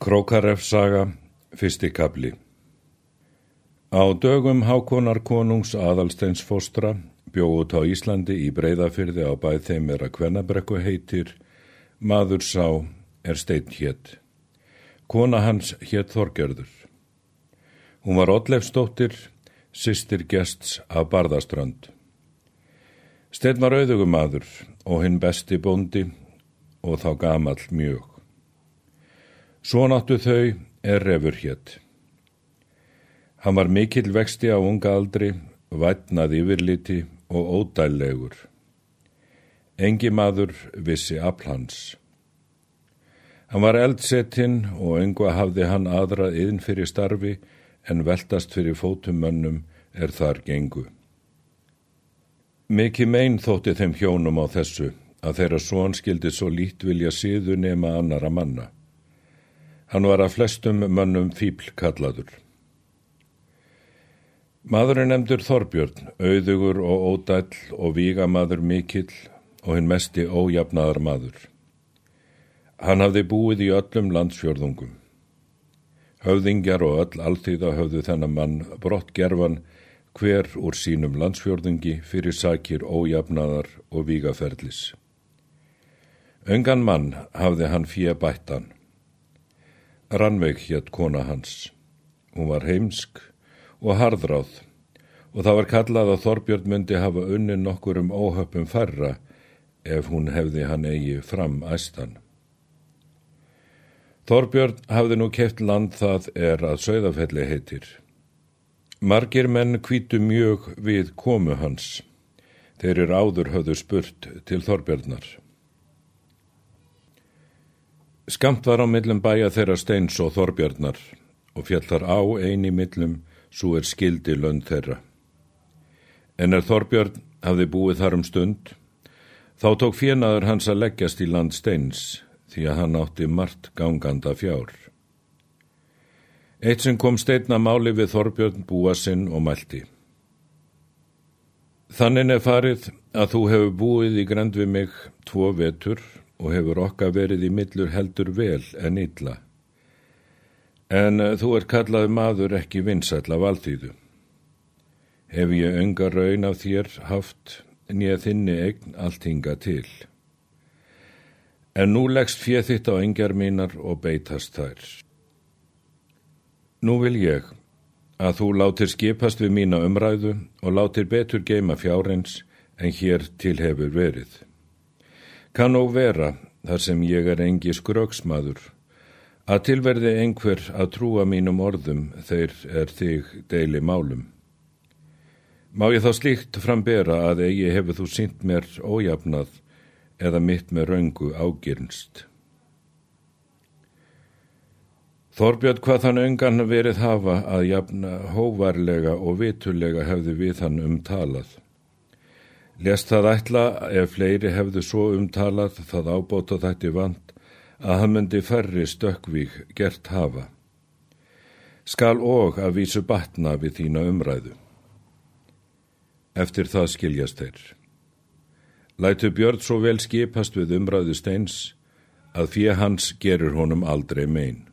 Krókaref saga, fyrsti kabli Á dögum Hákonar konungs aðalsteins fóstra bjóðut á Íslandi í breyðafyrði á bæð þeim er að kvennabrekku heitir maður sá er steinn hétt. Kona hans hétt Þorgerður. Hún var Ollefsdóttir, sýstir gests af Barðaströnd. Steinn var auðugum maður og hinn besti bóndi og þá gamall mjög. Svo náttu þau er refur hétt. Hann var mikill vexti á unga aldri, vætnað yfirliti og ódællegur. Engi maður vissi aflhans. Hann var eldsettinn og engva hafði hann aðra yðin fyrir starfi en veltast fyrir fótum mönnum er þar gengu. Mikið megin þótti þeim hjónum á þessu að þeirra svon skildi svo lít vilja síðu nema annara manna. Hann var að flestum mönnum fíbl kallaður. Maðurinn nefndur Þorbjörn, auðugur og ódæll og vígamaður mikill og hinn mesti ójafnaðar maður. Hann hafði búið í öllum landsfjörðungum. Höfðingjar og öll alltíða höfðu þennan mann brott gerfan hver úr sínum landsfjörðungi fyrir sakir ójafnaðar og vígaferðlis. Öngan mann hafði hann fíja bættan. Rannveig hétt kona hans. Hún var heimsk og harðráð og það var kallað að Þorbjörn myndi hafa unni nokkur um óhöpum færra ef hún hefði hann eigi fram æstan. Þorbjörn hafði nú keft land það er að sögðafelli heitir. Margir menn kvítu mjög við komu hans. Þeir eru áður höfðu spurt til Þorbjörnar. Skamt var á millum bæja þeirra steins og þorbjörnar og fjallar á eini millum svo er skildi lönd þeirra. En er þorbjörn hafði búið þar um stund, þá tók fjenaður hans að leggjast í land steins því að hann átti margt ganganda fjár. Eitt sem kom steitna máli við Þorbjörn búa sinn og mælti. Þannig er farið að þú hefur búið í grend við mig tvo vetur og hefur okkar verið í millur heldur vel en illa. En eh, þú er kallað maður ekki vinsall af alþýðu. Hef ég önga raun af þér haft nýja þinni eign alltinga til. En nú leggst fjöð þitt á engjar mínar og beitast þær. Nú vil ég að þú látir skipast við mína umræðu og látir betur geima fjárins en hér til hefur verið. Kann og vera, þar sem ég er engi skröksmaður, að tilverði einhver að trúa mínum orðum þeir er þig deili málum. Má ég þá slíkt frambera að eigi hefur þú sínt mér ójafnað eða mitt með raungu ágirnst. Þorbjörn hvað þann öngan verið hafa að jafna hóvarlega og vitulega hefði við hann umtalað. Lest það ætla ef fleiri hefðu svo umtalað það ábóta þetta vant að hann myndi færri stökkvík gert hafa. Skal og að vísu batna við þína umræðu. Eftir það skiljast þeir. Lætu Björn svo vel skipast við umræðu steins að fyrir hans gerur honum aldrei mein.